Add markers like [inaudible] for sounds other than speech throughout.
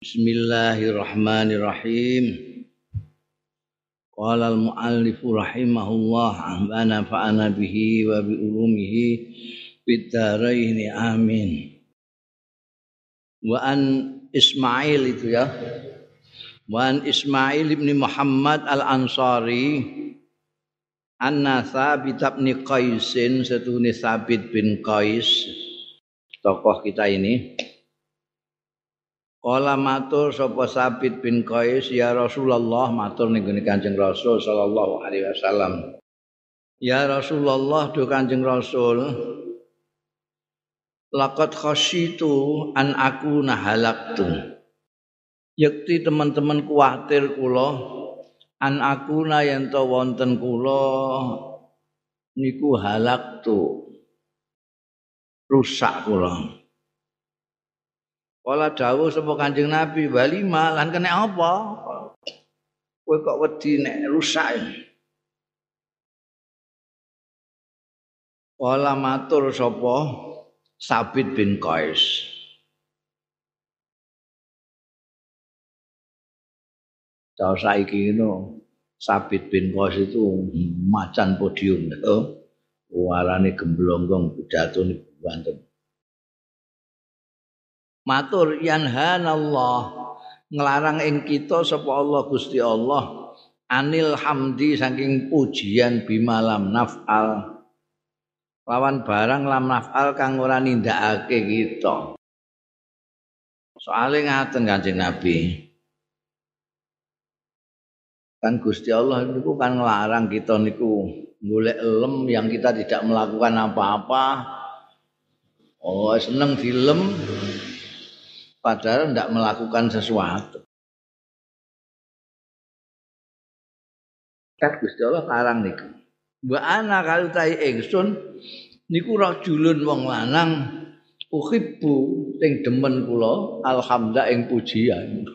Bismillahirrahmanirrahim. Qala al-muallif rahimahullah wa nafa'ana bihi wa bi ulumihi fid dharain amin. Wa an Ismail itu ya. Wa an Ismail ibn Muhammad al-Ansari anna Thabit bin Qaisin setune Thabit bin Qais tokoh kita ini Kala matur sapa Sabit bin Qais ya Rasulullah matur ning Kanjeng Rasul sallallahu alaihi wasallam. Ya Rasulullah do Kanjeng Rasul Laqad khasyitu an aku nahalaktu. Yakti teman-teman kuatir kula an aku na yen to wonten kula niku halaktu. Rusak kula. Kala dawuh sapa Kanjeng Nabi, "Walima lan kena apa?" Kowe kok wedi nek rusak. Kala matur sapa Sabit bin Qais. Tahu saiki ngono, Sabit bin Qais itu macan podium. Oh, warane gemblonggong pidato niku banten. Matur yanhanallah. Nglarang ing kita sapa Allah Gusti Allah anil hamdi saking pujian bimalam nafal. Lawan barang lam nafal kang ora nindakake kita. Soalnya ngaten kanjeng Nabi. Kan Gusti Allah niku kan nglarang kita niku golek lem yang kita tidak melakukan apa-apa. Oh seneng film padahal tidak melakukan sesuatu. Kan Gusti Allah larang niku. Mbak ana kalau tai ingsun niku rajulun wong lanang uhibbu sing demen kula alhamdulillah ing pujian. [laughs]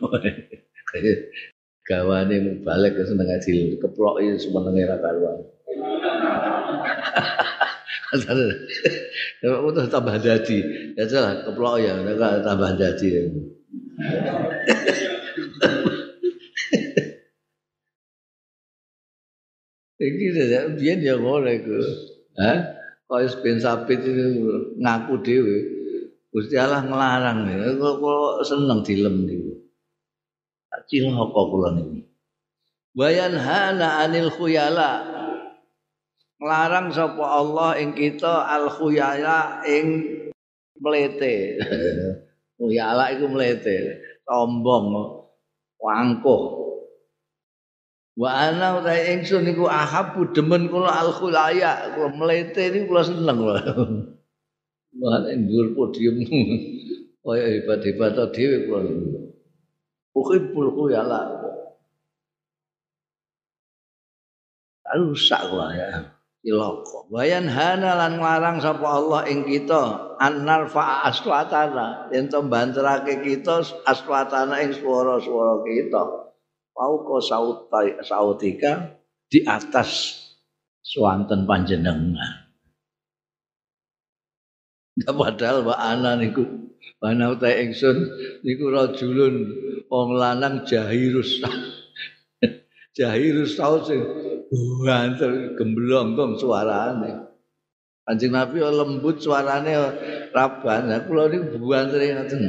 Gawane ke seneng hasil keploki semenenge ra karuan. [laughs] Kalau [laughs] udah tambah jadi, ya salah keplok ya, tambah jadi. [laughs] Iki ya, biar dia boleh ke, Hah? Kau bin Sabit itu ngaku dewi, Gusti Allah ngelarang nih. Kok seneng dilem nih. Cilaka kula niki. Bayan hana anil khuyala nglarang sapa Allah ing kita al khuyala ing mlete. [laughs] khuyala iku mlete, sombong, wangkuh. Wa ana utahe ingsun niku ahabu demen kula al khulaya, kula mlete niku kula seneng kula. [laughs] Wah, ndur podium. [laughs] Kaya hebat-hebat dhewe kula. Ukhibul khuyala. Rusak kula ya. Iloko bayan hana lan nglarang sapa Allah ing kita annar fa aswatana. Yen to banterake kita aswatana ing swara-swara kita. Pauko sautai sautika di atas swanten panjenengan. Nggak padahal Mbak Ana niku Bana utai ingsun niku rajulun wong lanang jahirus [laughs] jahirus sing banter gemblong suarane. Kanjeng Nabi lembut suarane raban. Nah, kula niku banter ngoten.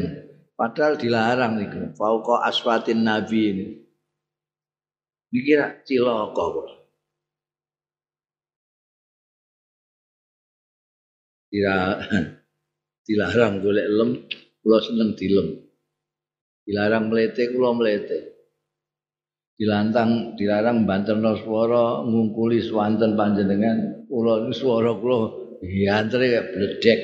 Padahal dilarang niku. Fauqa aswatin nabi ini. Dikira cilaka kok. Dira dilarang golek lem, kula seneng dilem. Dilarang melete, kula melete. Dilantang dilarang banterno swara ngungkuli swanten panjenengan. Kula swara kula kaya bledek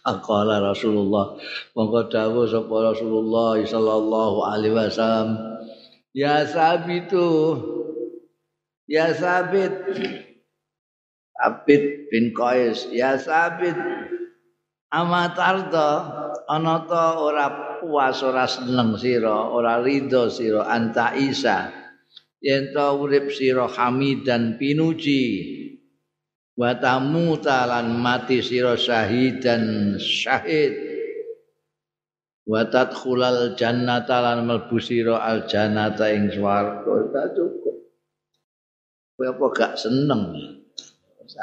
Aqala Rasulullah monggo dawuh sapa Rasulullah sallallahu alaihi wasallam. Ya sabitu ya sabit. Abid bin Qais ya sabit amatarda ana ta ora puas ora seneng sira ora ridho sira anta isa. Yen to urip sira hamidan pinuji. Wa tamuta lan mati sira syahid dan syahid. Wa tadkhulal jannata lan mlebu sira al jannata ing swarga. Ta cukup. Kowe apa gak seneng?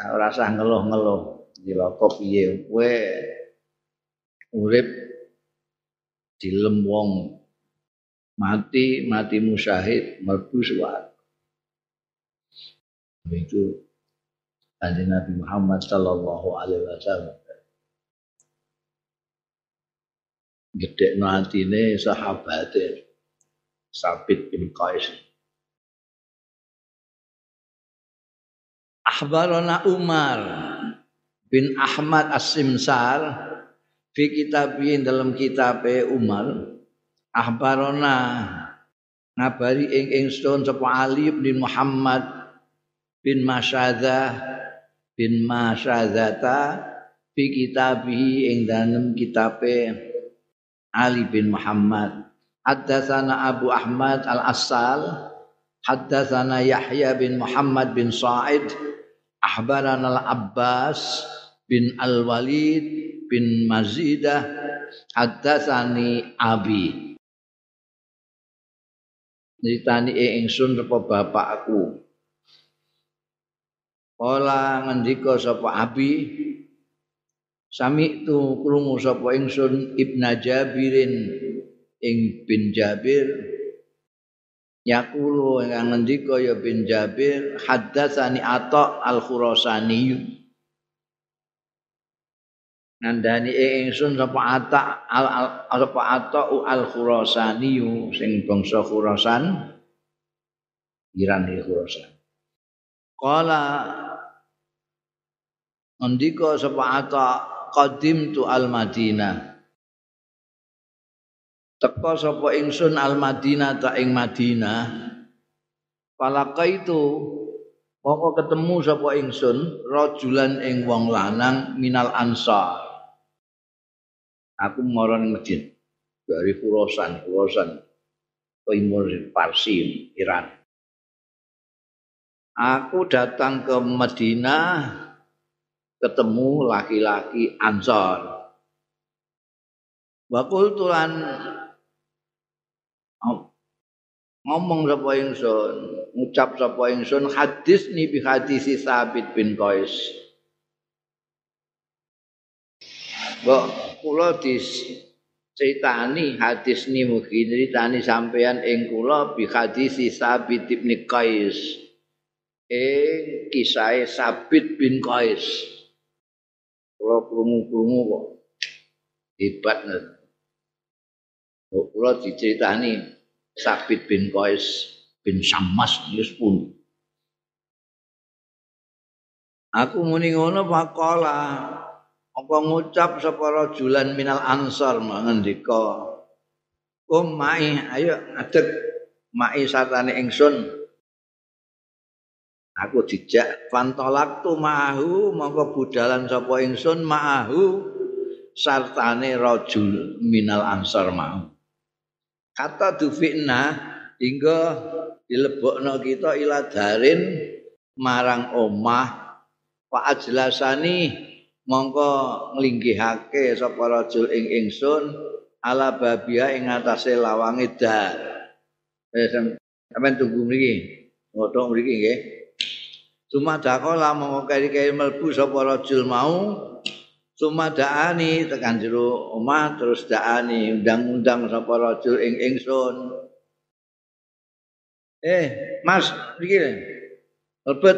Ora usah ngeluh-ngeluh. Diloko piye? Kowe urip dilem wong mati mati musyahid mlebu swarga itu Kanjeng Nabi Muhammad sallallahu alaihi wasallam. Gedhe atine sahabate Sabit bin Qais. Ahbarana Umar bin Ahmad As-Simsar fi kitabin dalam kitabe Umar Ahbarana ngabari ing ingsun sapa Ali bin Muhammad bin Masyadah bin Masyadata fi kitabihi ing dalam kitabe Ali bin Muhammad. Haddatsana Abu Ahmad Al-Assal Haddatsana Yahya bin Muhammad bin Sa'id Ahbarana Al-Abbas bin Al-Walid bin Mazidah Haddatsani Abi. Nyeritani ingsun sapa bapakku. Kala ngendika sapa Abi. Sami tu krungu sapa ingsun Ibnu Jabirin ing bin Jabir. Yakulu yang ngendika ya bin Jabir haddatsani Atha al-Khurasani Nandani ingsun sapa Atha al sapa Atha al-Khurasani sing bangsa Khurasan Iran Khurasan Kala Ndika sapa Atha qadim tu al Madinah. Teka sapa ingsun al Madinah ta ing Madinah. Falaqaitu moko ketemu sapa ingsun rajulan ing wong lanang minal ansar. Aku ning masjid dari Furosan, Furosan timur Parsi, Iran. Aku datang ke Madinah ketemu laki-laki Ansor. Wakul tulan ngomong sapa ingsun, ngucap sapa ingsun hadis ni bi hadis Sabit bin Qais. Kula dis ceritani hadis ni mugi ceritani sampean ing kula bi hadis Sabit bin Qais. Eh kisah Sabit bin Qais. kula krungu-krungu kok hebat nih. Kula diceritani Sabit bin Qais bin Sammas wis pun. Aku muni ngono pakola apa ngucap sapa rajulan minal ansar ngendika? Kum mai ayo adek mai satane ingsun. Aku dijak fantolak tu mahu mongko budalan sapa ingsun mahu sartane rajul minal ansar mau kata dufina hingga dilebokno kita ila darin marang omah fa ajlasani mongko nglinggihake sapa rajul ing ingsun ala babia ing atase lawange dar. Eh sampeyan tunggu mriki. Ngotok mriki nggih. Cuma dakola mau kari-kari melbu sapa rajul mau Cuma daani tekan jero omah terus daani undang-undang sapa rajul ing ingsun. Eh, Mas, iki lebet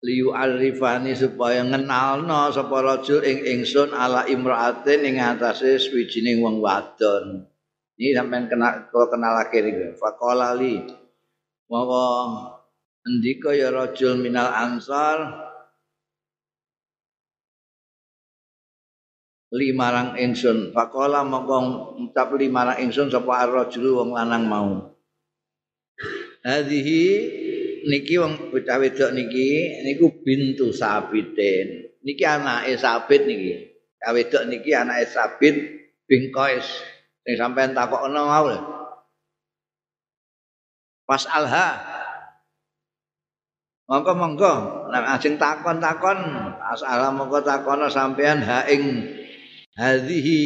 liu arifani supaya ngenalno sapa rajul ing ingsun ala imraatin ing atase swijining wong wadon. Ini sampean kenal kalau kenal lagi nih, Fakola li. Maka ndika ya rajul minal ansar limarang ingsun faqala mongko ngucap limarang ingsun sapa ar-rajul wong lanang mau hadhihi niki wong bocah wedok niki niku bintu sabitin niki anake sabit niki. Wedok niki anake sabit bin qais. Sing sampean takokno mau Pas alha. Monggo monggo. Nek ajeng takon-takon. Asala monggo takono sampean ha ing hadhihi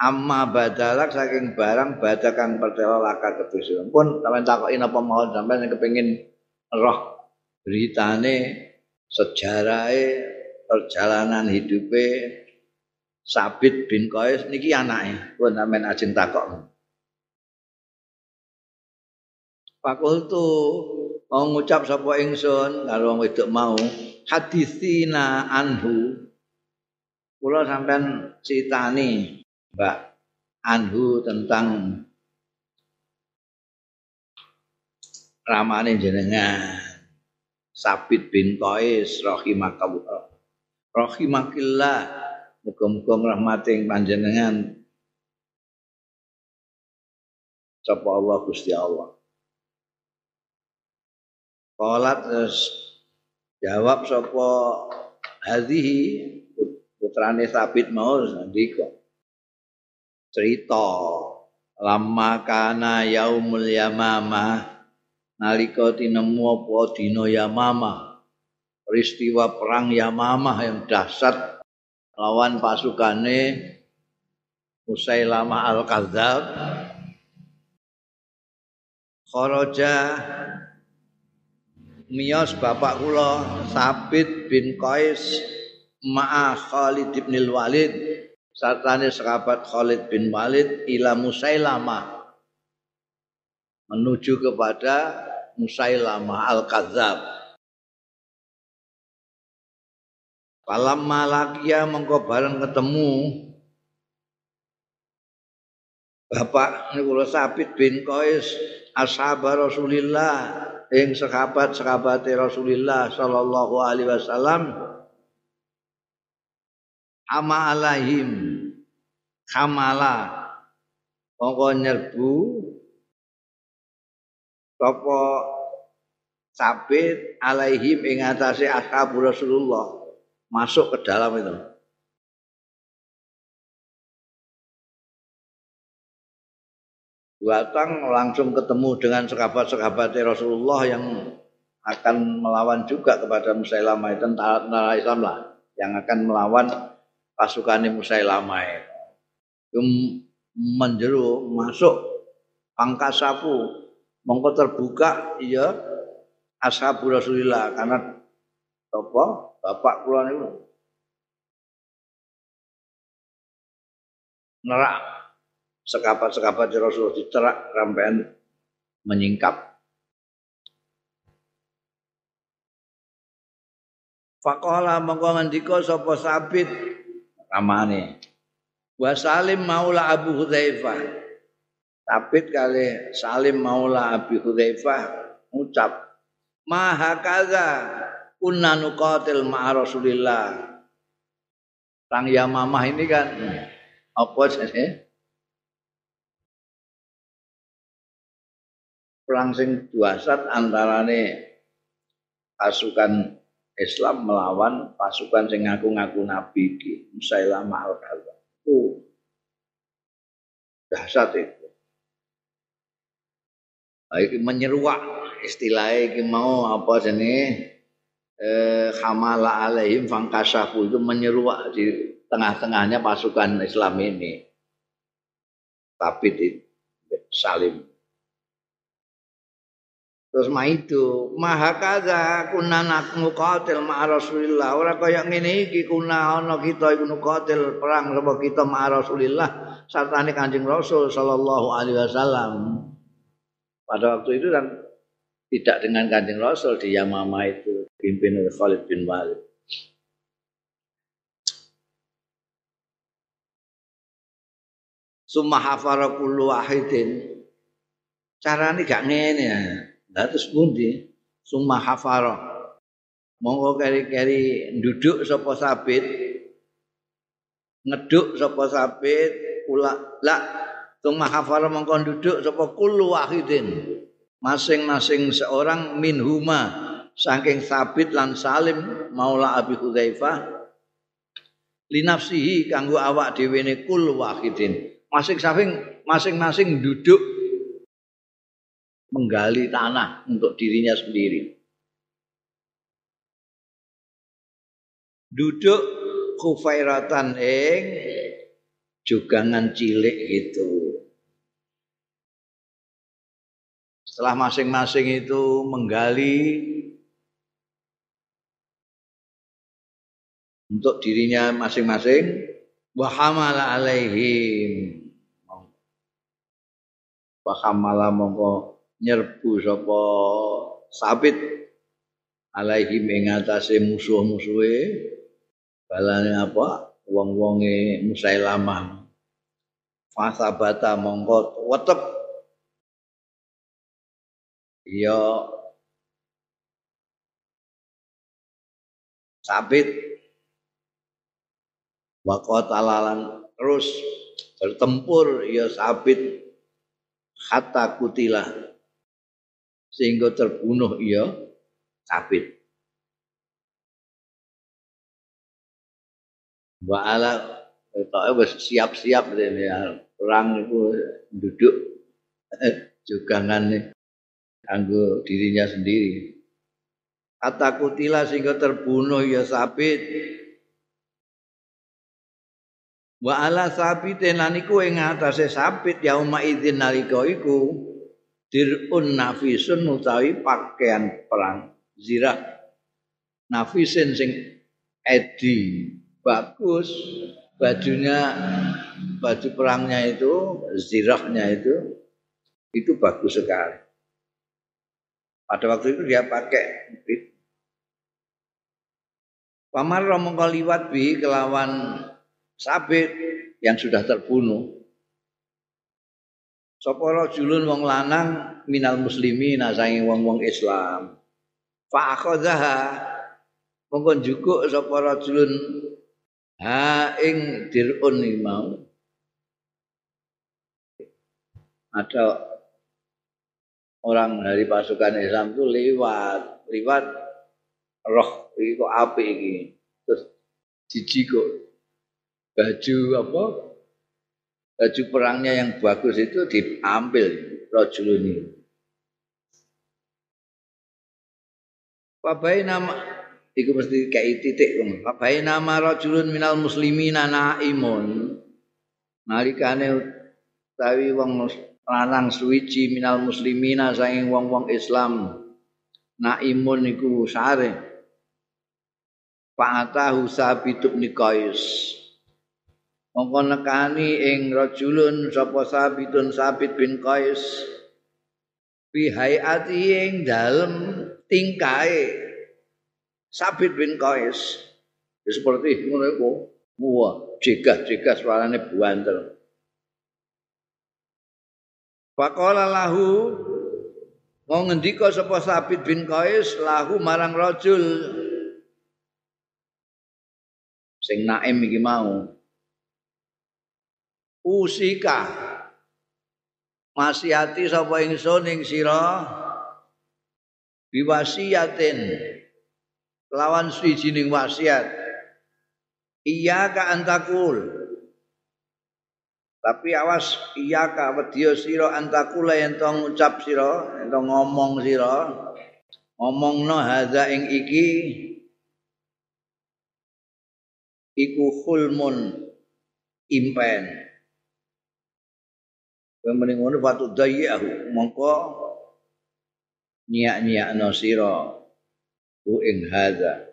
amma badalak saking barang badakan pertela laka kedusun pun sampean takoki napa mawon sampean kepengin roh beritane sejarahe perjalanan hidupe Sabit bin Qais niki anake. Pun sampean ajeng takok. Fakultu mau ngucap sapa ingsun karo wong wedok mau hadisina anhu. Kula sampean critani Mbak anhu tentang ramane jenengan. Sabit bin Qais rahimakallah. Rahimakillah muga-muga rahmating panjenengan. Sapa Allah Gusti Allah. Terus jawab sopo hadhihi putrane sabit mau ndika. Cerita. Lama kana yaumul yamama nalika tinemu apa dina yamama. Peristiwa perang yamama yang dahsyat lawan pasukane Musailamah al-Kadzab kharaja miyos bapak kula Sabit bin Qais ma'a Khalid bin Walid sartane sahabat Khalid bin Walid ila Musailamah menuju kepada Musailamah al-Kadzab Falam malakia mengko bareng ketemu Bapak Niku Sabit bin Qais ashab Rasulillah ing sahabat-sahabat Rasulullah sallallahu alaihi wasallam ama alaihim. Kamala. Mongko nyerbu. Sapa sabit alaihim ing atase Rasulullah. Masuk ke dalam itu. Datang langsung ketemu dengan sahabat-sahabat Rasulullah yang akan melawan juga kepada Musailamah tentara Islam lah yang akan melawan pasukan Musailamah itu menjeru masuk pangkasapu mongko terbuka iya ashabu Rasulullah karena apa? Bapak kula niku nerak. Sekapat-sekapat Rasulullah diterak rampean menyingkap. Faqala mongko ngendika sapa sabit ramane. Wa Salim Maula Abu Hudzaifah. Sabit kali Salim Maula Abu Hudzaifah ngucap Maha kaza kunna nuqatil ma'a Rasulillah. Tang Yamamah ini kan apa sih? perang sing duasat antarane pasukan Islam melawan pasukan sing ngaku-ngaku nabi iki Musailamah al-Kadzab. Itu dahsyat itu. Nah, menyeruak istilahnya iki mau apa jenis eh, hamala alaihim fangkasafu itu menyeruak di tengah-tengahnya pasukan Islam ini. Tapi di Salim Terus ma itu maha kaza nak muqatil ma Rasulillah ora kaya ngene iki kuna ana kita iku muqatil perang sama kita ma Rasulillah sartane Kanjeng Rasul sallallahu alaihi wasallam. Pada waktu itu kan tidak dengan Kanjeng Rasul di Yamama itu pimpin oleh Khalid bin Walid. Summa hafara kullu wahidin. Carane gak ngene ya. Terus pundi? Summa hafara. Monggo keri-keri duduk sapa sabit. Ngeduk sapa sabit, kula la summa hafara mongko duduk sapa kullu wahidin. Masing-masing seorang minhuma saking sabit lan salim maula Abi Hudzaifah linafsihi kanggo awak dhewe ne kul wahidin masing-masing masing-masing duduk menggali tanah untuk dirinya sendiri. Duduk kufairatan eng jugangan cilik itu. Setelah masing-masing itu menggali untuk dirinya masing-masing wahamala alaihim Wahamala mongko nyerbu sapa sabit alaihim ing atase musuh-musuhe. Balane apa? Wong-wonge Musailamah. Fasabata mongko wetep. Ya sabit. Wakot alalan terus bertempur. Ya sabit. Hatta kutilah sehingga terbunuh ia sabit. Wa ala wis siap-siap ya perang itu duduk jugangan kanggo dirinya sendiri. Kata kutilah sehingga terbunuh ya sabit Wa ala sabitin lan iku ing atase sabit yauma idzin nalika iku dirun nafisun utawi pakaian perang zirah. Nafisin sing edi bagus. Bajunya baju perangnya itu zirahnya itu itu bagus sekali. Pada waktu itu dia pakai Pamar mongko liwat bi kelawan Sabit yang sudah terbunuh. Sapa rajulun wong lanang minal muslimin saking wong-wong Islam. Fa akhadha mongko njukuk sapa rajulun ha ing dirun mau. Ada orang dari pasukan Islam itu lewat, lewat roh iki kok apik iki. Terus jiji kok baju apa baju perangnya yang bagus itu diambil rojul ini. Pabai nama Iku mesti kayak titik Pabai nama rojulun minal muslimin naimun. Nalikane utawi wong lanang suwiji minal muslimina saking wong-wong Islam. Naimun iku sare. Fa'atahu sabitub nikais. Mongko nekani ing rajulun sapa sabitun sabit bin qais. Bi hayati ing dalem tingkae sabit bin qais. Ya seperti ngono iku. Wah jegah-jegah suarane buantel Faqala lahu mau ngendika sapa Sabit bin Qais lahu marang rajul. Sing naim iki mau usika. Masihati sapa ingsun ing sira? Biwasiatin lawan suwijining wasiat. Iya ka antakul. Tapi awas iya ka wedya sira antakul yen to ngucap sira yen to ngomong sira. Ngomongno hadza ing iki. Iku khulmun impen Kowe mending ngono fatu dayyahu mongko nyiak-nyiakno sira ku ing hadza.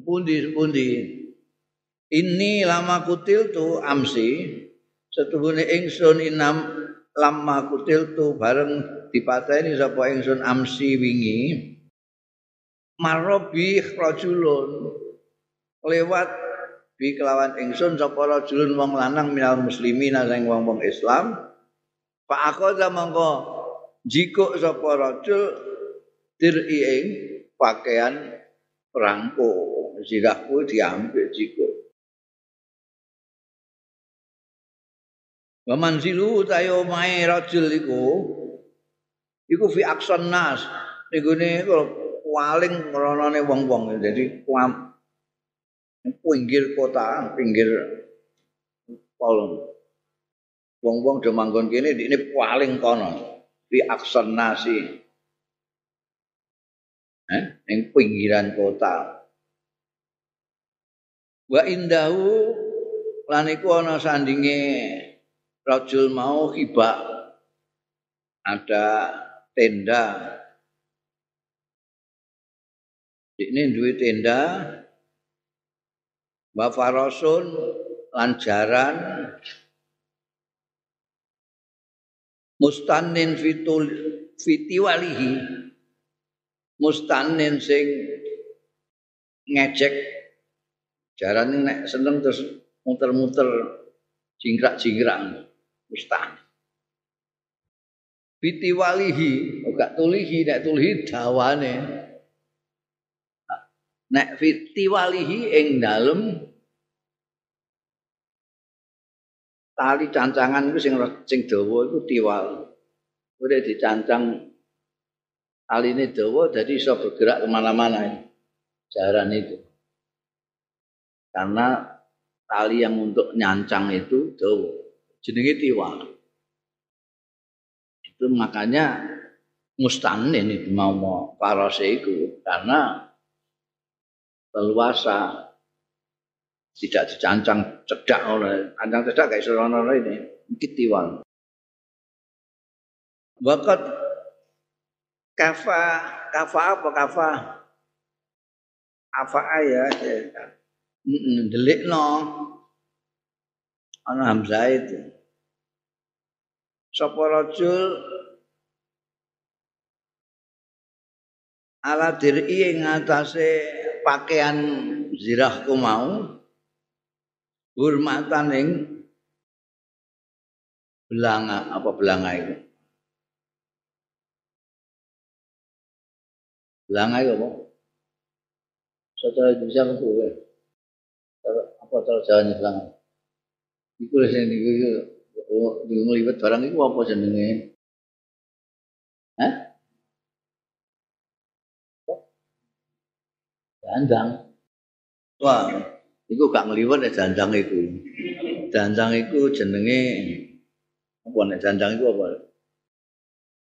Pundi-pundi ini lama kutil tu amsi setuhune ingsun inam lama kutil tu bareng dipateni sapa ingsun amsi wingi. Marobi rajulun lewat bi kelawan ingsun sapa rajulun wong lanang minal muslimin sing wong-wong Islam. Fa akhadha mongko jikuk sapa rajul dir'i ing pakaian perangko. Zirahku diambil jikuk. Waman silu tayo mae rajul iku iku fi akson nas niku ne paling ngronone wong-wong. Jadi pinggir kota, pinggir kolong. Wong-wong do manggon kene ini paling kono di aksen nasi. Eh, ning pinggiran kota. Wa indahu lan iku ana sandinge rajul mau hibak ada tenda ini duwe tenda wa farasun lan jaran mustannin fitul fitiwalihi mustannin sing ngecek jaran nek seneng terus muter-muter jingkrak-jingkrak mustan fitiwalihi ora tulihi nek tulihi dawane nek fitiwalihi ing dalem tali cancangan iku sing sing dawa iku tiwal. Ora dicancang taline dawa jadi iso bergerak ke mana-mana jaran itu. Karena tali yang untuk nyancang itu dawa jenenge tiwal. Itu makanya mustanin itu mau mau parose itu karena leluasa. Tidak dicancang cedak oleh cancang cedak kayak seorang ini. Mungkin tiwal Wakat kafa kafa apa? Kafa apa ayah ya. Delik no ana hamzah itu. Sapa rajul? Ala dir'i ing atase pakaian zirahku mau hormatan ing belanga apa belanga itu? Belanga itu apa? Secara bisa apa apa cara jalannya belakang iku lho sing niku iku ngliwet barang iku apa jenenge Hah? Dandang. Wah, iku gak ngliwet nek dandang iku. Dandang iku jenenge apa nek dandang iku apa?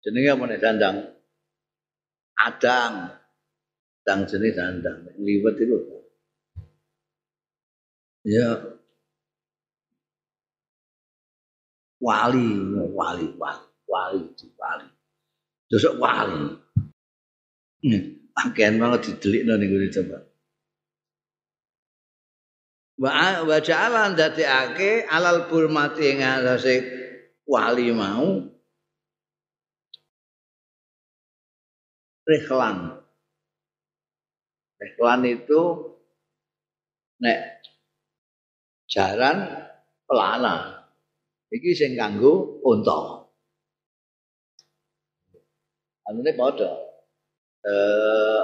Jenenge apa nek dandang? Adang. Dang jenenge dandang. Ngliwet iku. ya wali wali wali wali wali dosok wali pakaian banget didelik nih gue coba wa ja'alan dadi ake alal burmati ing atase wali mau rehlan rehlan itu nek jaran pelana. Iki sing kanggo unta. Anune padha. Eh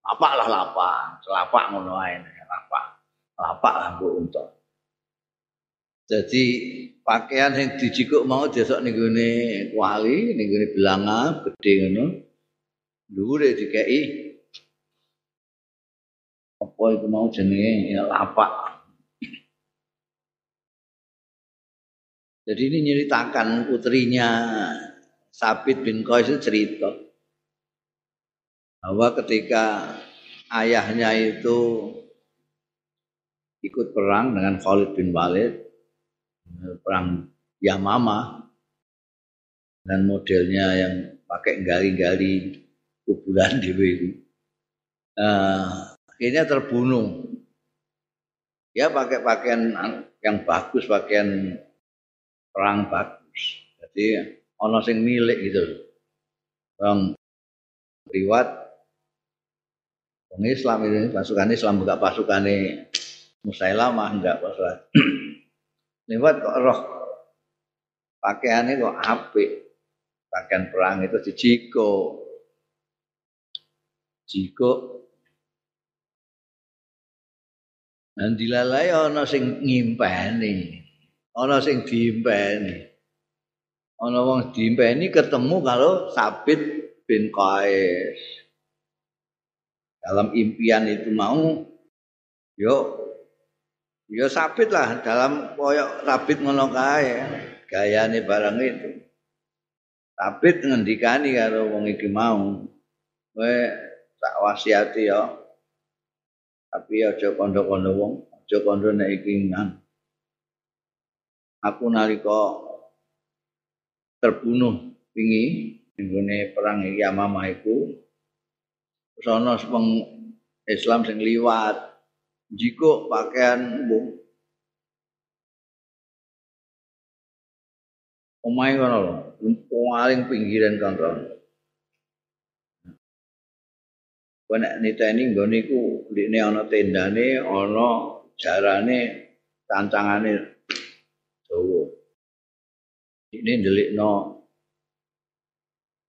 lapak lah lapak, lapak ngono ae lapak. Lapak kanggo unta. Jadi pakaian yang dijikuk mau besok ning gone wali, ning gone belanga gedhe ngono. Dhuwure dikeki apa itu mau jenenge ya lapak Jadi ini nyeritakan putrinya Sabit bin Qais itu cerita bahwa ketika ayahnya itu ikut perang dengan Khalid bin Walid perang Yamama dan modelnya yang pakai gali-gali kuburan di uh, akhirnya terbunuh ya pakai pakaian yang bagus pakaian perang bagus. Jadi ono sing milik gitu. Bang riwat Wong Islam ini pasukan Islam bukan pasukan Musailamah enggak pasukan. [clears throat] Lewat kok roh pakaiannya kok apik. Pakaian perang itu dijiko. Jiko dan dilalai ana sing ngimpeni ana sing diimpeni ana wong diimpeni ketemu kalau Sabit bin Qais dalam impian itu mau yuk ya Sabit lah. Dalam koyok Sabit ngono kae gayane barang itu. Sabit ngendikani karo wong iki mau. Kowe tak wasiati ya tapi aja kondo-kondo wong aja kondo nek iki aku nalika terbunuh wingi nggone perang iki Yamamah iku sono wong Islam sing liwat. Jiko pakaian bung omahe ngono lho paling pinggiran kantor. Kone niteni nggone iku ndekne ana tendane, ana jarane, tancangane dawa. Ini ndelikno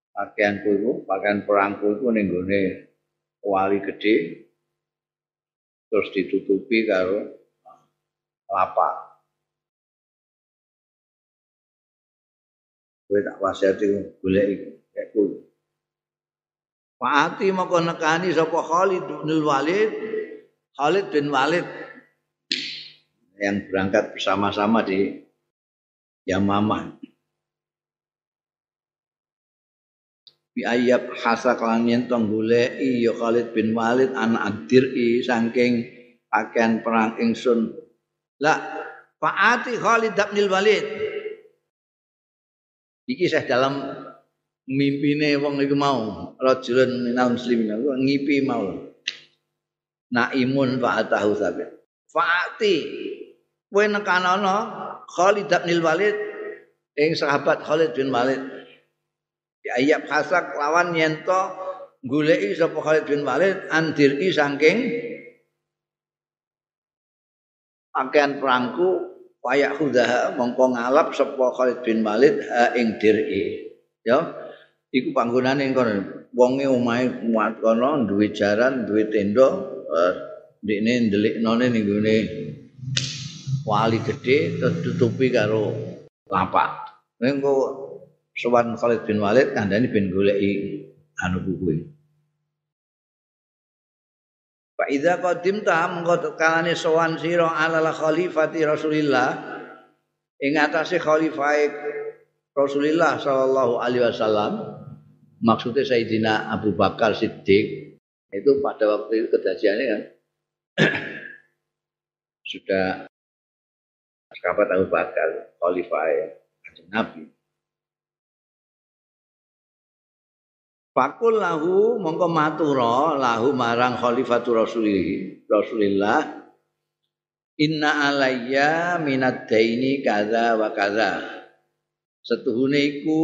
pakaianku iku, pakaian perangku iku ning nggone wali gedhe terus ditutupi karo lapak. Kowe tak wasiati golek iku, kayak Fa'ati maka nekani sapa Khalid bin Walid Khalid bin Walid yang berangkat bersama-sama di Yamamah. Bi ayab hasa kelan yen tong goleki ya Khalid bin Walid anak adiri saking pakaian perang ingsun. Lah Fa'ati Khalid bin Walid. Iki saya dalam mimpine wong iku mau rajulun minal muslimin ngipi mau naimun fa'atahu sabi fa'ati kowe nekanono Khalid bin Walid ing sahabat Khalid bin Walid ya ayab hasak lawan yento goleki sapa Khalid bin Walid andiri saking pakaian perangku wayak hudaha mongko ngalap sapa Khalid bin Walid ha ing diri ya iku panggonane kono. Wonge omahe muat kono duwe jaran duwe tenda uh, ndekne ndeliknone ning gone wali gedhe terus tutupi karo lapak. Engko sowan Khalid bin Walid kandhane ben goleki anu kuwi Fa idza qadimta mengko kalane sowan sira ala khalifati Rasulillah ing atase khalifah Rasulullah sallallahu alaihi wasallam maksudnya Sayyidina Abu Bakar Siddiq itu pada waktu itu kejadiannya kan [coughs] sudah sahabat Abu Bakar khalifah Nabi Fakul lahu mongko matura lahu marang khalifatu Rasulillah Rasulillah. Inna alayya minad daini kaza wa kaza. Setuhune iku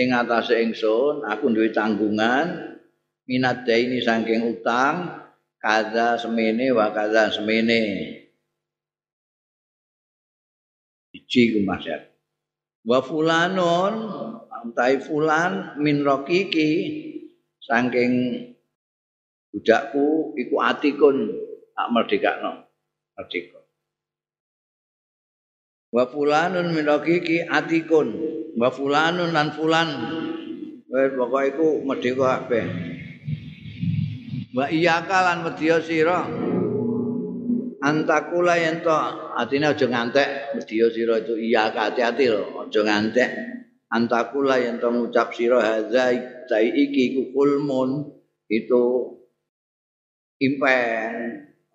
ing atase ingsun aku duwe tanggungan minat ini saking utang kaza semene wa kaza semene. Iki ku masyarakat wa fulanun antai fulan min rokiki saking budakku iku atikun. Tak merdekakno merdeka. Wa fulanun min rokiki atikun. Wa fulanun lan fulan. Wis pokoke iku merdeka kabeh. Wa iya kalan medya sira. Antakula yen to atine aja ngantek medya sira itu iya hati-hati lho aja ngantek antakula yen to ngucap sira hadza iki ku kulmun. Itu impen.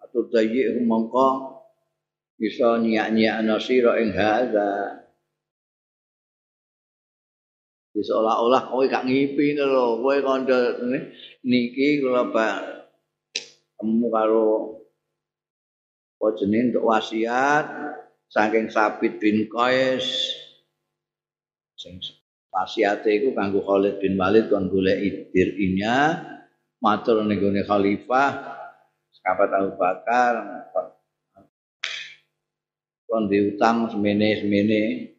Atau dayi mongko. Bisa nyiak-nyiak nasira ing hadza seolah-olah kowe gak ngipi lho. Kowe kandha niki kula temu karo apa jenenge untuk wasiat saking Sabit bin Qais sing wasiate iku kanggo Khalid bin Walid kon golek idirinya matur ning khalifah sahabat Abu Bakar kon diutang semene-semene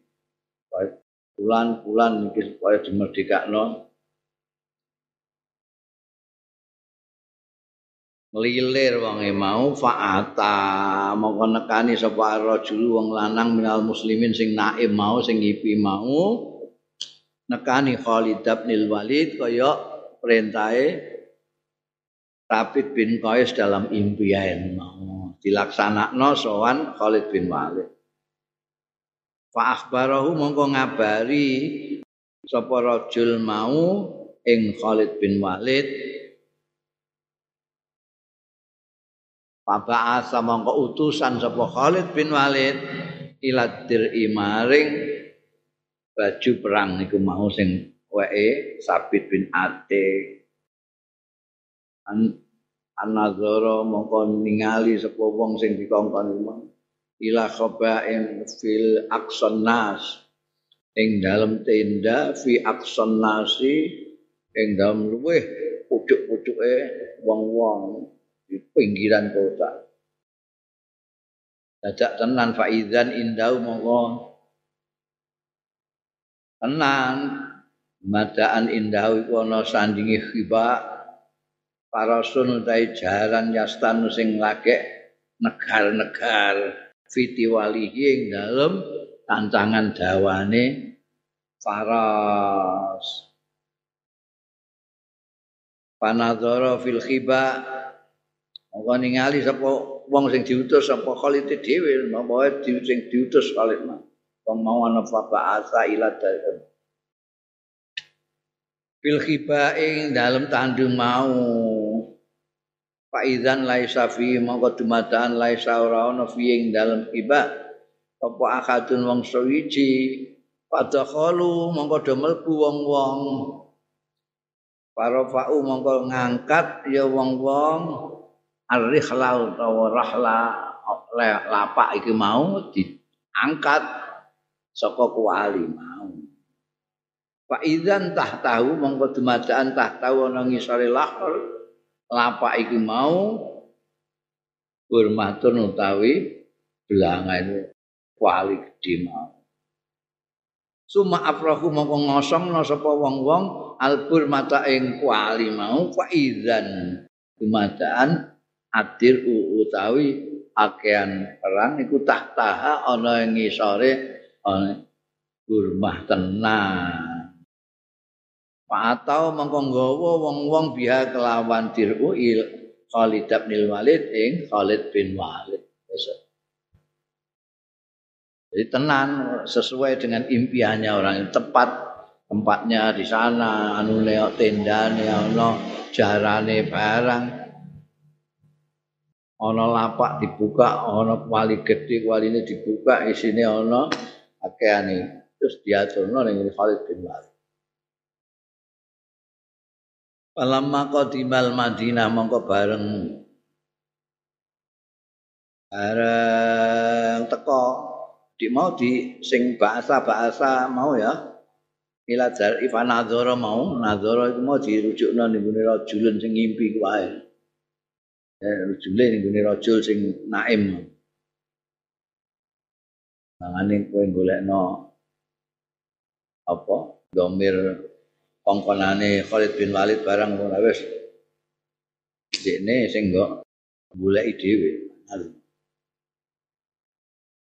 bulan-bulan iki supaya dimerdekakno. Ngelilir wonge mau faata. Mongko nekani sapa rajul wong lanang minal muslimin sing naim mau sing ngipi mau nekani Khalid bin Walid kaya perintahe Rabit bin Qais dalam impian mau dilaksanakno sowan Khalid bin Walid. Fa akhbarahu mongko ngabari sapa rajul mau ing Khalid bin Walid. Papa asa mongko utusan sapa Khalid bin Walid iladir imaring baju perang niku mau sing wae Sabit bin Ate. An anazara mongko ningali sapa wong sing dikongkon ila khabain fil aqsan nas. Ing dalem tenda fi aqsan nasi ing dalem luweh pucuk-pucuke wong-wong di pinggiran kota. Dadak tenan faizan indau mongko tenan madaan indau iku ana sandingi khiba. Para sun utahe jaran yastan sing lagek negar-negar. Fiti walihi ing dalem tantangan dawane faras. Panadzara fil khiba. Monggo ningali sapa wong sing diutus sapa Khalid dhewe, napa sing diutus mah. Wong mau ana asa ila dalem. Fil khibaing dalam tandung mau. Faizan laisa fi mongko dumadaan laisa ora ana fi ing dalem khiba. Apa akadun wong sawiji padakhalu mongko do mlebu wong-wong. Para fa'u mongko ngangkat ya wong-wong ar-rihla utawa rahla lapak iki mau diangkat saka kuali mau. Pak Idzan tah tahu mongko dumadaan tah tahu ana ngisore lahar lapak iki mau hormatun utawi belangan kuali gedhe mau. Suma afrahu mongko ngosongno sapa wong-wong albur mata ing kuali mau fa idzan. Dumadaan adir utawi akean perang iku tahtaha ana ing ngisore gurmah tenan. Atau mengko nggawa wong-wong biha kelawan diru il Khalid bin Walid ing Khalid bin Walid. Jadi tenan sesuai dengan impiannya orang itu tepat tempatnya di sana anu tenda tendane ana jarane barang. Ana lapak dibuka ana wali gedhe waline dibuka isine ana akeane terus diaturno ning Khalid bin Walid. Palamma qadimal Madinah mongko bareng. Bareng teko. Di mau di sing bahasa-bahasa mau ya. Ila jar ifan mau. Nadzara iku mau dirujukno ning ngene rajulun sing ngimpi kuwi eh rujule ning gone rajul sing naim mangane kowe golekno apa? Domir kongkonane Khalid bin Walid barang ora wis. Dekne sing kok goleki dhewe.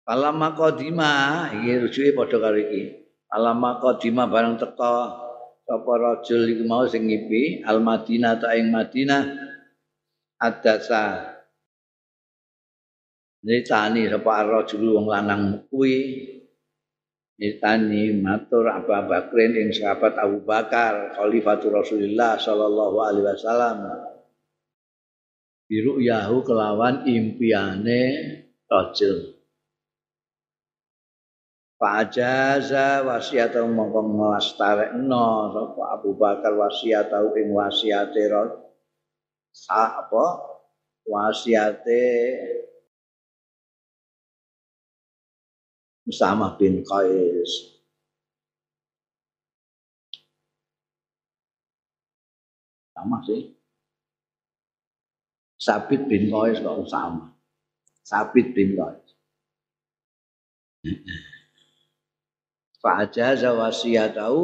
Alama qadima iki rujuke padha karo iki. Alama qadima barang teka sapa rajul iku mau sing ngipi? Al Madinah ta ing Madinah. Adasa Nitani sapa rajul wong lanang kuwi. Nitani matur Abu Bakrin ing sahabat Abu Bakar Khalifatul Rasulullah sallallahu alaihi wasallam. Biru yahu kelawan impiane rajul. Fajaza wasiatau mongko nglastarekno sapa Abu Bakar wasiatau ing wasiate apa? Wasiate Usama bin Qais. Sama sih. Sabit bin Qais kok sama Sabit bin Qais. Fa'ajaza wasiyatahu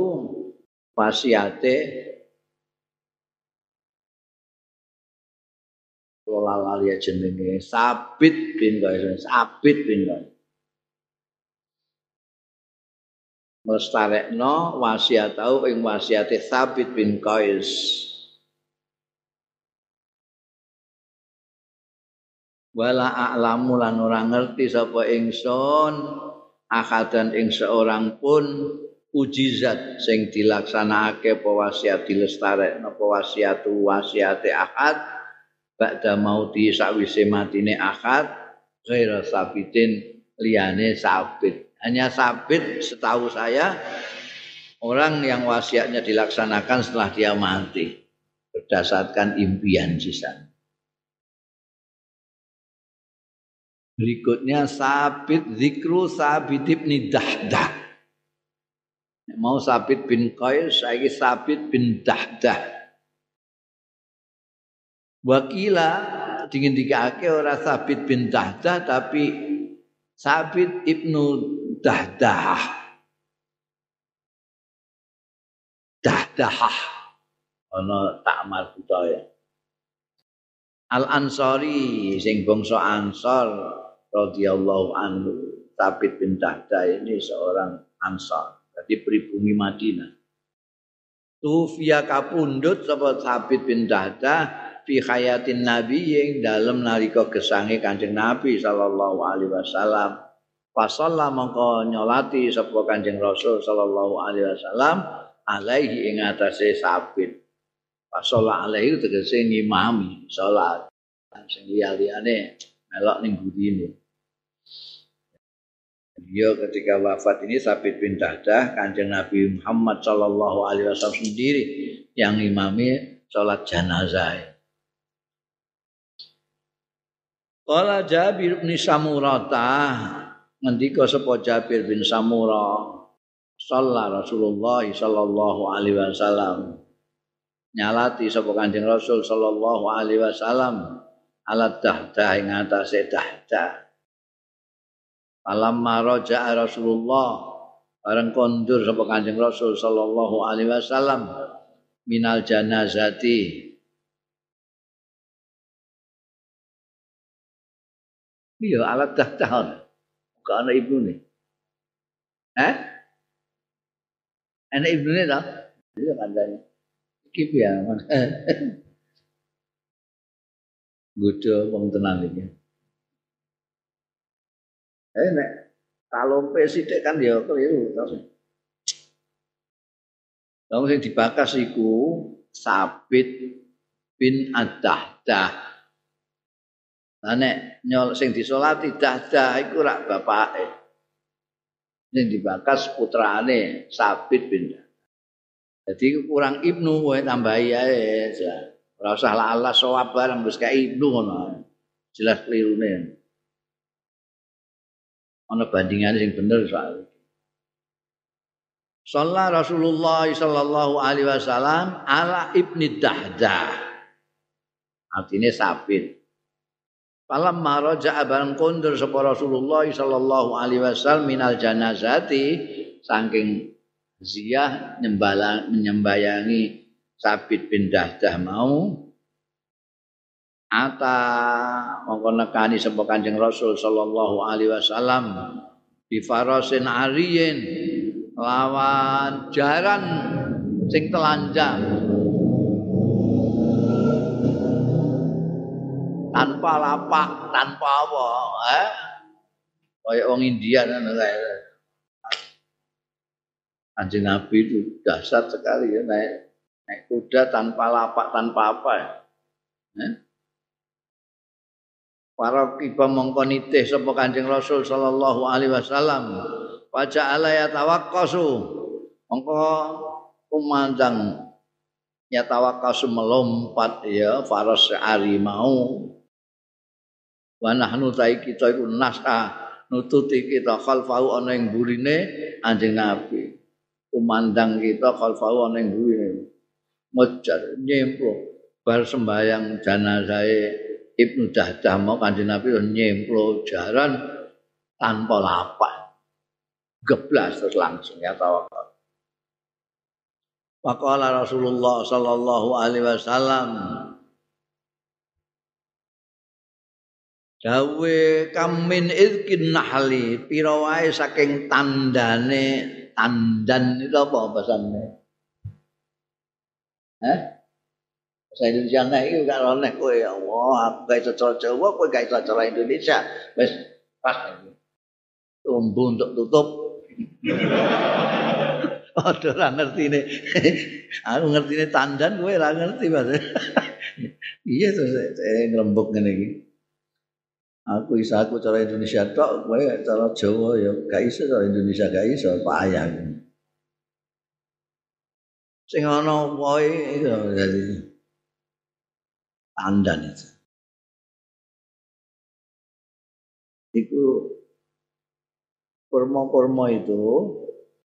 wasiate. Kula lali jenenge Sabit bin Qais. Sabit bin Qais Mustarekno wasiat tau ing wasiate Sabit bin Qais. Wala a'lamu lan ora ngerti sapa ingsun akadan ing seorang pun ujizat sing dilaksanakake apa wasiat dilestarekno apa wasiatu wasiate ahad ba'da mauti sakwise matine ahad ghaira sabitin liyane sabit hanya sabit setahu saya orang yang wasiatnya dilaksanakan setelah dia mati berdasarkan impian sisa. Berikutnya sabit zikru sabit ibn dahdah. Mau sabit bin Qais, saya sabit bin dahdah. Wakila dingin dikake orang sabit bin dahdah tapi sabit ibnu dahdah. dahdahah. Ana takmal budaya Al Ansari sing bangsa Ansar radhiyallahu anhu. Sabit bin Dahda ini seorang Ansar. Jadi pribumi Madinah. Tufia kapundut sapa Sabit bin Dahda fi hayatin Nabi yang dalam nalika gesange Kanjeng Nabi sallallahu alaihi wasallam Fasalla mongko nyolati sapa Kanjeng Rasul sallallahu alaihi wasallam alaihi ing atase sabit. Pasola alaihi tegese ngimami salat. Sing liya-liyane melok ning gurine. Dia ketika wafat ini Sabit bin Dahdah kanjeng Nabi Muhammad Shallallahu Alaihi Wasallam sendiri yang imami sholat jenazah. Kala Jabir bin Samurata ngendika sapa Jabir bin Samurah Sallah Rasulullah sallallahu alaihi wasallam nyalati sapa Kanjeng Rasul sallallahu alaihi wasallam alat dahdah ing atase dahdah. Alam maraja Rasulullah bareng kondur sapa Kanjeng Rasul sallallahu alaihi wasallam minal janazati Iya alat dahdah. Bukan anak ibu nih. Eh? Enak ibune ta? Iya kandhane. Iki piye mana? [laughs] Gudo wong tenan iki. Eh nek kalompe sithik kan ya keliru to. Wong sing dibakas iku Sabit bin Ad-Dahdah. Lah nek nyol sing disolati Dahdah iku rak bapake. Ini dibakas putrane Sabit bin Jadi kurang ibnu wae tambahi ae. Ora usah la Allah sawab bareng wis kayak ibnu ngono. Jelas klirune. Ana bandingane sing bener soal. Sallallahu Rasulullah sallallahu alaihi wasallam ala ibni Dahdah. Artinya sabit. Falam maraja bareng kondur sapa Rasulullah sallallahu alaihi wasallam minal janazati saking ziyah nyembala menyembayangi Sabit bin Dahdah mau. Ata mongko nekani sapa Kanjeng Rasul sallallahu alaihi wasallam bi farasin ariyin lawan jaran sing telanjang tanpa lapak, tanpa apa, eh? Kayak orang India kan kayak Anjing Nabi itu dasar sekali ya naik naik kuda tanpa lapak, tanpa apa ya. Eh? Para kiba mongko nitih Kanjeng Rasul sallallahu alaihi wasallam. Wajah ala ya tawakkasu. Mongko kumandang ya melompat ya faras ari mau wa nahnu kita iku nasa nututi kita khalfahu ana ing burine anjing nabi. Kumandang kita khalfahu ana ing burine mejar nyemplo bar sembayang jenazah Ibnu Dahdah mau kanjeng Nabi nyemplo jaran tanpa lapak. Geblas terus langsung ya tawakal. Waqala Rasulullah sallallahu alaihi wasallam dawe kamin izkin nahli pira wae saking tandane tandan itu apa bahasane eh Bahasa Indonesia nek iki gak oleh kowe ya Allah aku gak iso cara Jawa kowe gak iso cara Indonesia wis pas tumbuh untuk tutup [laughs] Padha ora ngertine. [laughs] Aku ngertine tandan kowe ora ngerti, Mas. [laughs] iya to saya ngrembug iki. Aku iso aku cara Indonesia tok, kowe cara Jawa ya gak iso cara Indonesia gak iso payah. Sing ana wae itu jadi tandan itu. Itu kurma-kurma itu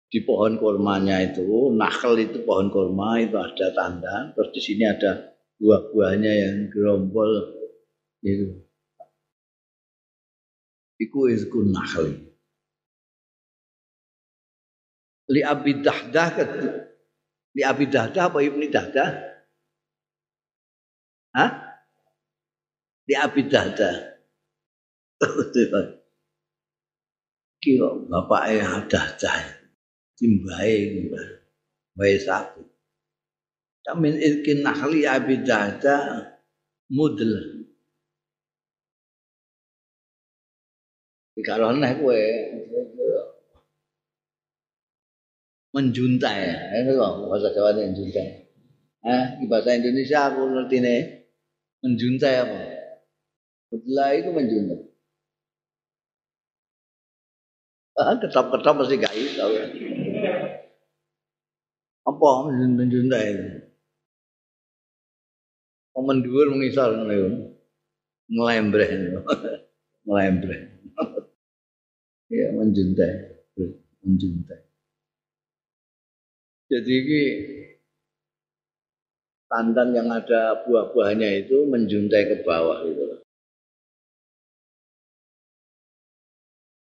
di pohon kurmanya itu, nakal itu pohon kurma itu ada tanda, terus di sini ada buah-buahnya yang gerombol itu. Iku izku nakal. Li Abi Dahdah Li Abi Dahdah apa Ibni Dahdah? Hah? Li Abi Dahdah. [laughs] Kira bapaknya Dahdah timbae wae sapi Kamin ilkin nahli abidata mudl. Kalau nek kowe menjuntai, ini kok bahasa Jawa ini menjuntai. Eh, bahasa Indonesia aku ngerti nih menjuntai apa? Mudla itu menjuntai. Ah, ketop-ketop pasti gak iso. Apa menjunta itu? Momen dhuwur mengisor ngene yo. Ngelembreh. [laughs] Ngelembreh. Ya menjunta. Menjunta. Jadi ini tandan yang ada buah-buahnya itu menjuntai ke bawah gitu.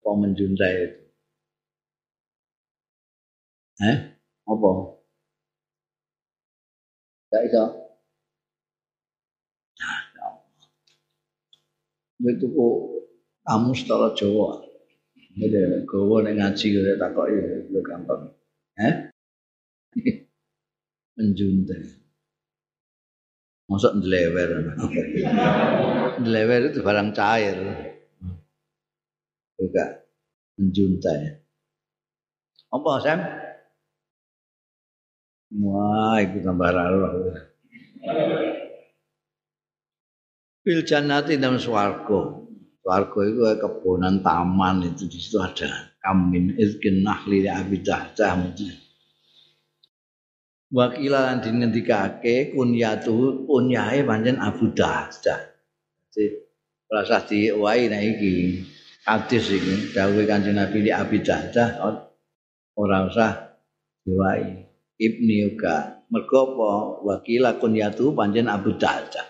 apa menjuntai itu? Eh? Apa? Gak iso. Itu kok kamu setelah Jawa. Jadi gawa nek ngaji kaya takok ya lu gampang. Eh? menjuntai. [laughs] Masuk ndlewer. [laughs] ndlewer itu barang cair. juga menjuntai. Apa Sam? Wah, itu tambah roh. Fil jannati dalam swarga. Swarga itu kebonan taman itu di situ ada kamin izkin nahli abidah tahmudi. Wakila lan dingendikake kunyatu kunyahe pancen Abu Dahdah. Jadi rasa diwai nek iki hadis iki dawuh Kanjeng Nabi di Abi Dahdah ora usah diwai Ibni Yuga mergo apa wakila kunyatu panjen Abu Dahdah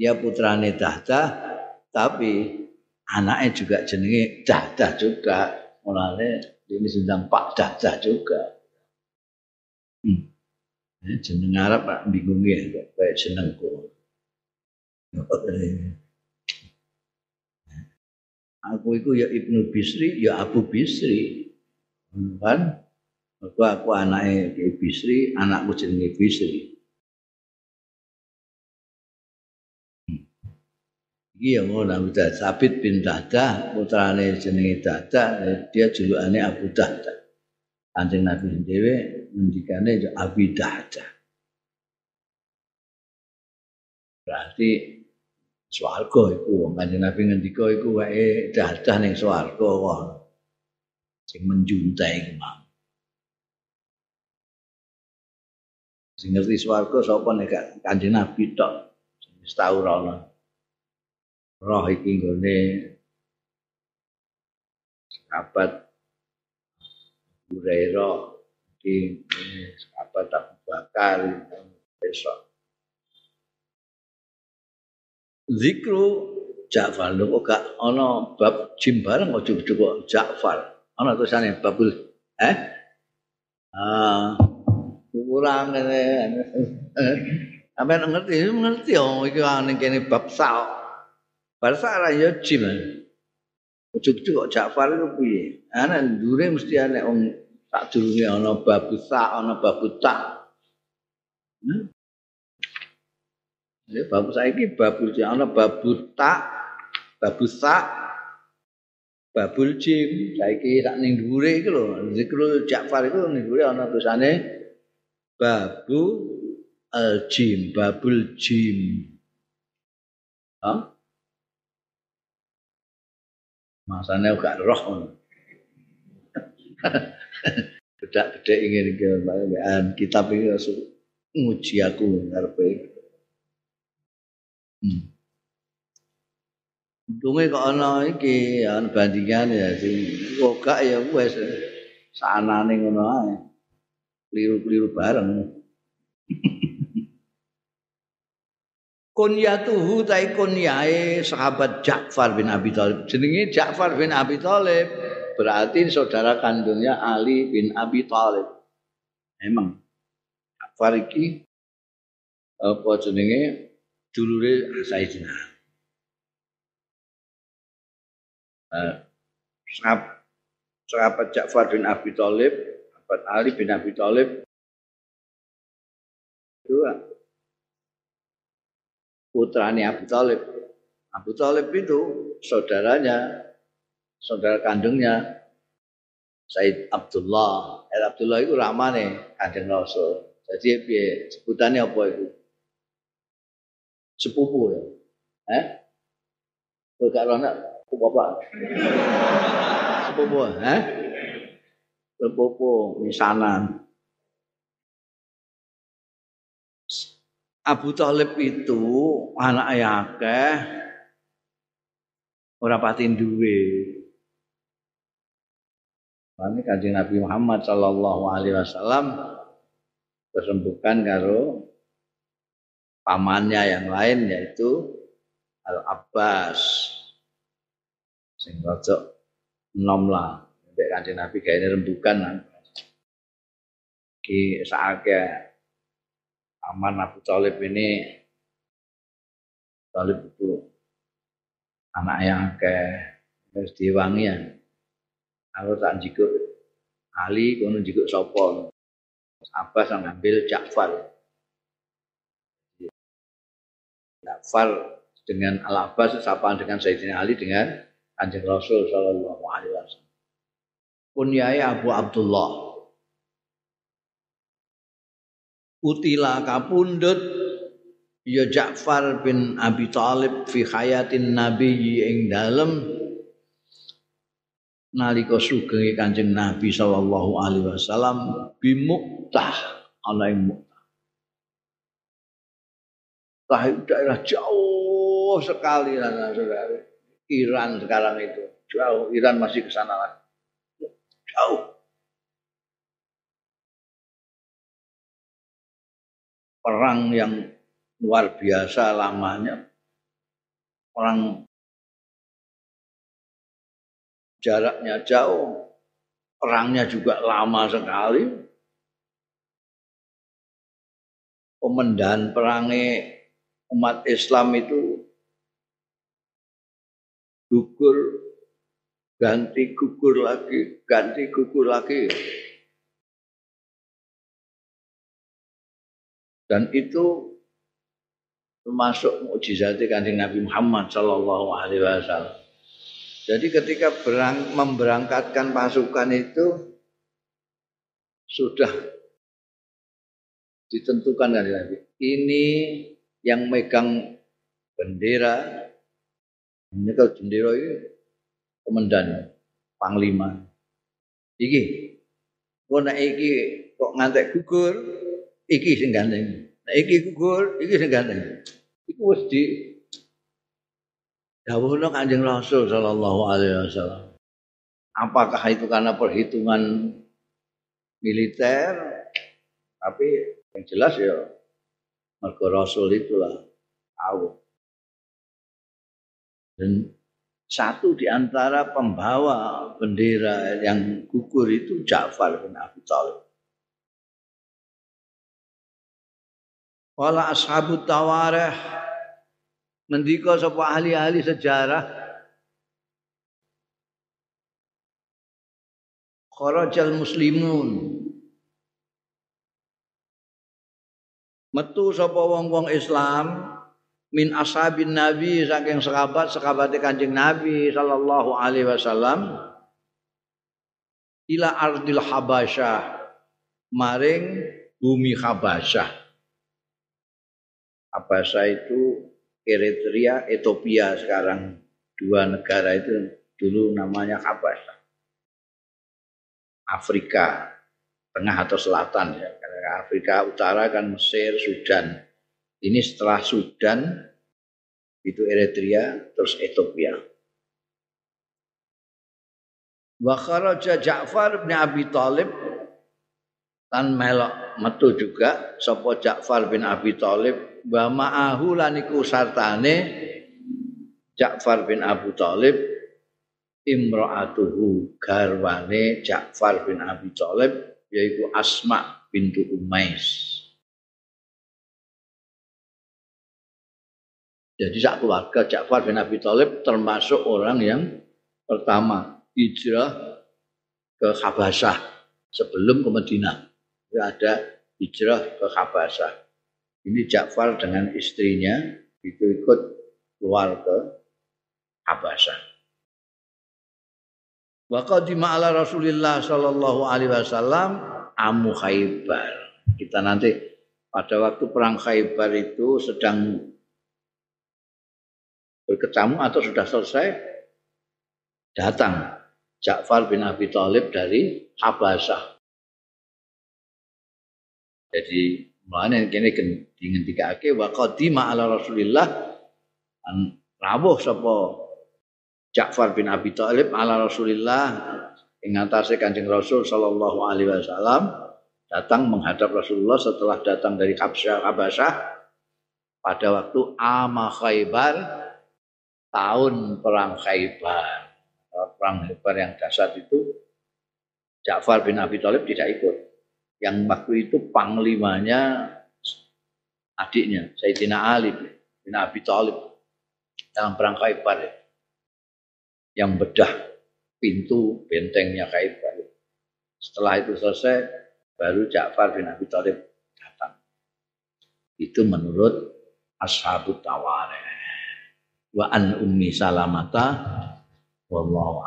dia putrane Dahdah tapi anaknya juga jenenge Dahdah juga mulane ini sedang Pak Dahdah juga hmm. jeneng Arab Pak bingung ya kayak jenengku [laughs] aku itu ya Ibnu Bisri, ya Abu Bisri. Kan? Aku aku anaknya Bisri, anakku jenenge Bisri. Iki yang ngono udah Sabit bin Dada, putrane jenenge Dada, dia julukane Abu Dada. Kanjeng Nabi dhewe ngendikane ya Abi Dada. Berarti swarga iku kanjeng Nabi ngendika iku wae dadah ning swarga kok sing menjuntai iku mau sing ngerti swarga sapa nek kanjeng Nabi tok wis tau roh iki nggone sahabat. Hurairah iki sahabat Abu Bakar besok. Zikru Ja'far. Lho kok gak ana bab jim bareng kok cukup Ja'far. Ana tulisane babul eh? Ah kurang ngene [laughs] Sampeyan ngerti, ngerti oh iki kene bab sal. Bar sak ra ya jim. Ujug-ujug kok Ja'far itu piye? Ana ndure mesti ana wong sak durunge ana bab sa, ana bab ta. Hmm? Ya bab saiki babul ana babu ta, babu sa, babul jim saiki sak ning dhuwure iku lho zikrul Ja'far iku ning dhuwure ana tulisane babu al jim babul jim ha masane gak roh bedak-bedek ingin ke kitab ini nguji aku ngarepe hmm. Untunge kok ana iki ana bandingan ya sing gak ya wis sanane ngono ae. Kliru-kliru bareng. [laughs] Kunyatuhu tai kunyae sahabat Ja'far bin Abi Thalib. Jenenge Ja'far bin Abi Thalib berarti saudara kandungnya Ali bin Abi Thalib. Emang Ja'far iki apa jenenge dulure Sayyidina Ali. sahabat Ja'far bin Abi Thalib, sahabat Ali bin Abi Thalib dua putranya Abu Thalib. Abu Thalib itu saudaranya, saudara kandungnya Said Abdullah. Said Abdullah itu ramane kanjeng Rasul. Jadi piye sebutannya apa itu? Sepupu ya. Eh? Kok gak Ku bapak. [laughs] Sepupu, eh? Sepupu misanan. Abu Talib itu anak ayake ora pati duwe. Ini kanjeng Nabi Muhammad Sallallahu Alaihi Wasallam kesembuhkan karo pamannya yang lain yaitu Al Abbas sing rada enom lah. Nek kanjeng Nabi gawe rembukan ki saake aman Abu Thalib ini Thalib itu anak yang ke harus diwangi ya aku tak jikuk Ali kono jikuk sapa Abbas ngambil Ja'far Ja'far dengan Al Abbas sapaan dengan Sayyidina Ali dengan Kanjeng Rasul sallallahu alaihi wasallam. Kunyai Abu Abdullah. Utila kapundut ya Ja'far bin Abi Thalib fi hayatin Nabi ing dalem nalika sugeng Kanjeng Nabi sallallahu alaihi wasallam bimuktah ana ing muktah. daerah jauh sekali lah saudara. Iran sekarang itu. Jauh, Iran masih ke sana lagi. Jauh. Perang yang luar biasa lamanya. Perang jaraknya jauh. Perangnya juga lama sekali. Komandan perangnya umat Islam itu gugur ganti gugur lagi ganti gugur lagi dan itu termasuk mukjizat kanjeng Nabi Muhammad Shallallahu Alaihi Wasallam. Jadi ketika berang, memberangkatkan pasukan itu sudah ditentukan kan Nabi. Ini yang megang bendera ini kalau jendela ini komandan, panglima. Iki, kok iki kok ngantek gugur, iki sing ganteng. Nek iki gugur, iki sing ganteng. Iku wis di dawuhna Kanjeng Rasul sallallahu alaihi wasallam. Apakah itu karena perhitungan militer? Tapi yang jelas ya mergo Rasul itulah tahu dan satu di antara pembawa bendera yang gugur itu Ja'far bin Abi Thalib. Wala ashabut tawarih mendika sapa ahli-ahli sejarah? Kharajal muslimun. Metu sapa wong-wong Islam min ashabin nabi saking sahabat sahabat kanjeng nabi sallallahu alaihi wasallam ila ardil habasyah maring bumi habasyah habasyah itu Eritrea Ethiopia sekarang. Dua negara itu dulu namanya habasyah Afrika tengah atau selatan ya. Karena Afrika Utara kan Mesir Sudan. Ini setelah Sudan itu Eritrea terus Ethiopia. Wa kharaja Ja'far bin Abi Thalib tan melok metu juga sapa Ja'far bin Abi Thalib wa ma'ahu lan iku sartane Ja'far bin Abu Thalib imra'atuhu garwane Ja'far bin Abi Thalib yaitu Asma bintu Umais. Jadi sak keluarga Ja'far bin Abi Thalib termasuk orang yang pertama hijrah ke Habasyah sebelum ke Madinah. Ada hijrah ke Habasyah. Ini Ja'far dengan istrinya itu ikut keluar ke Habasyah. Wa qadima ala Rasulillah sallallahu alaihi wasallam amu Khaybar. Kita nanti pada waktu perang Khaybar itu sedang berkecamuk atau sudah selesai datang Ja'far bin Abi Thalib dari Habasyah. Jadi mana kene dingendikake wa qadima ala Rasulillah an rawuh sapa Ja'far bin Abi Thalib ala Rasulillah ing atase Kanjeng Rasul sallallahu alaihi wasallam datang menghadap Rasulullah setelah datang dari Habasyah pada waktu Ama Khaybar tahun perang Khaybar. Perang Khaybar yang dasar itu Ja'far bin Abi Thalib tidak ikut. Yang waktu itu panglimanya adiknya Sayyidina Ali bin Abi Thalib dalam perang Khaybar yang bedah pintu bentengnya Khaybar. Setelah itu selesai baru Ja'far bin Abi Thalib datang. Itu menurut Ashabut Tawareh wa an ummi salamata wallahu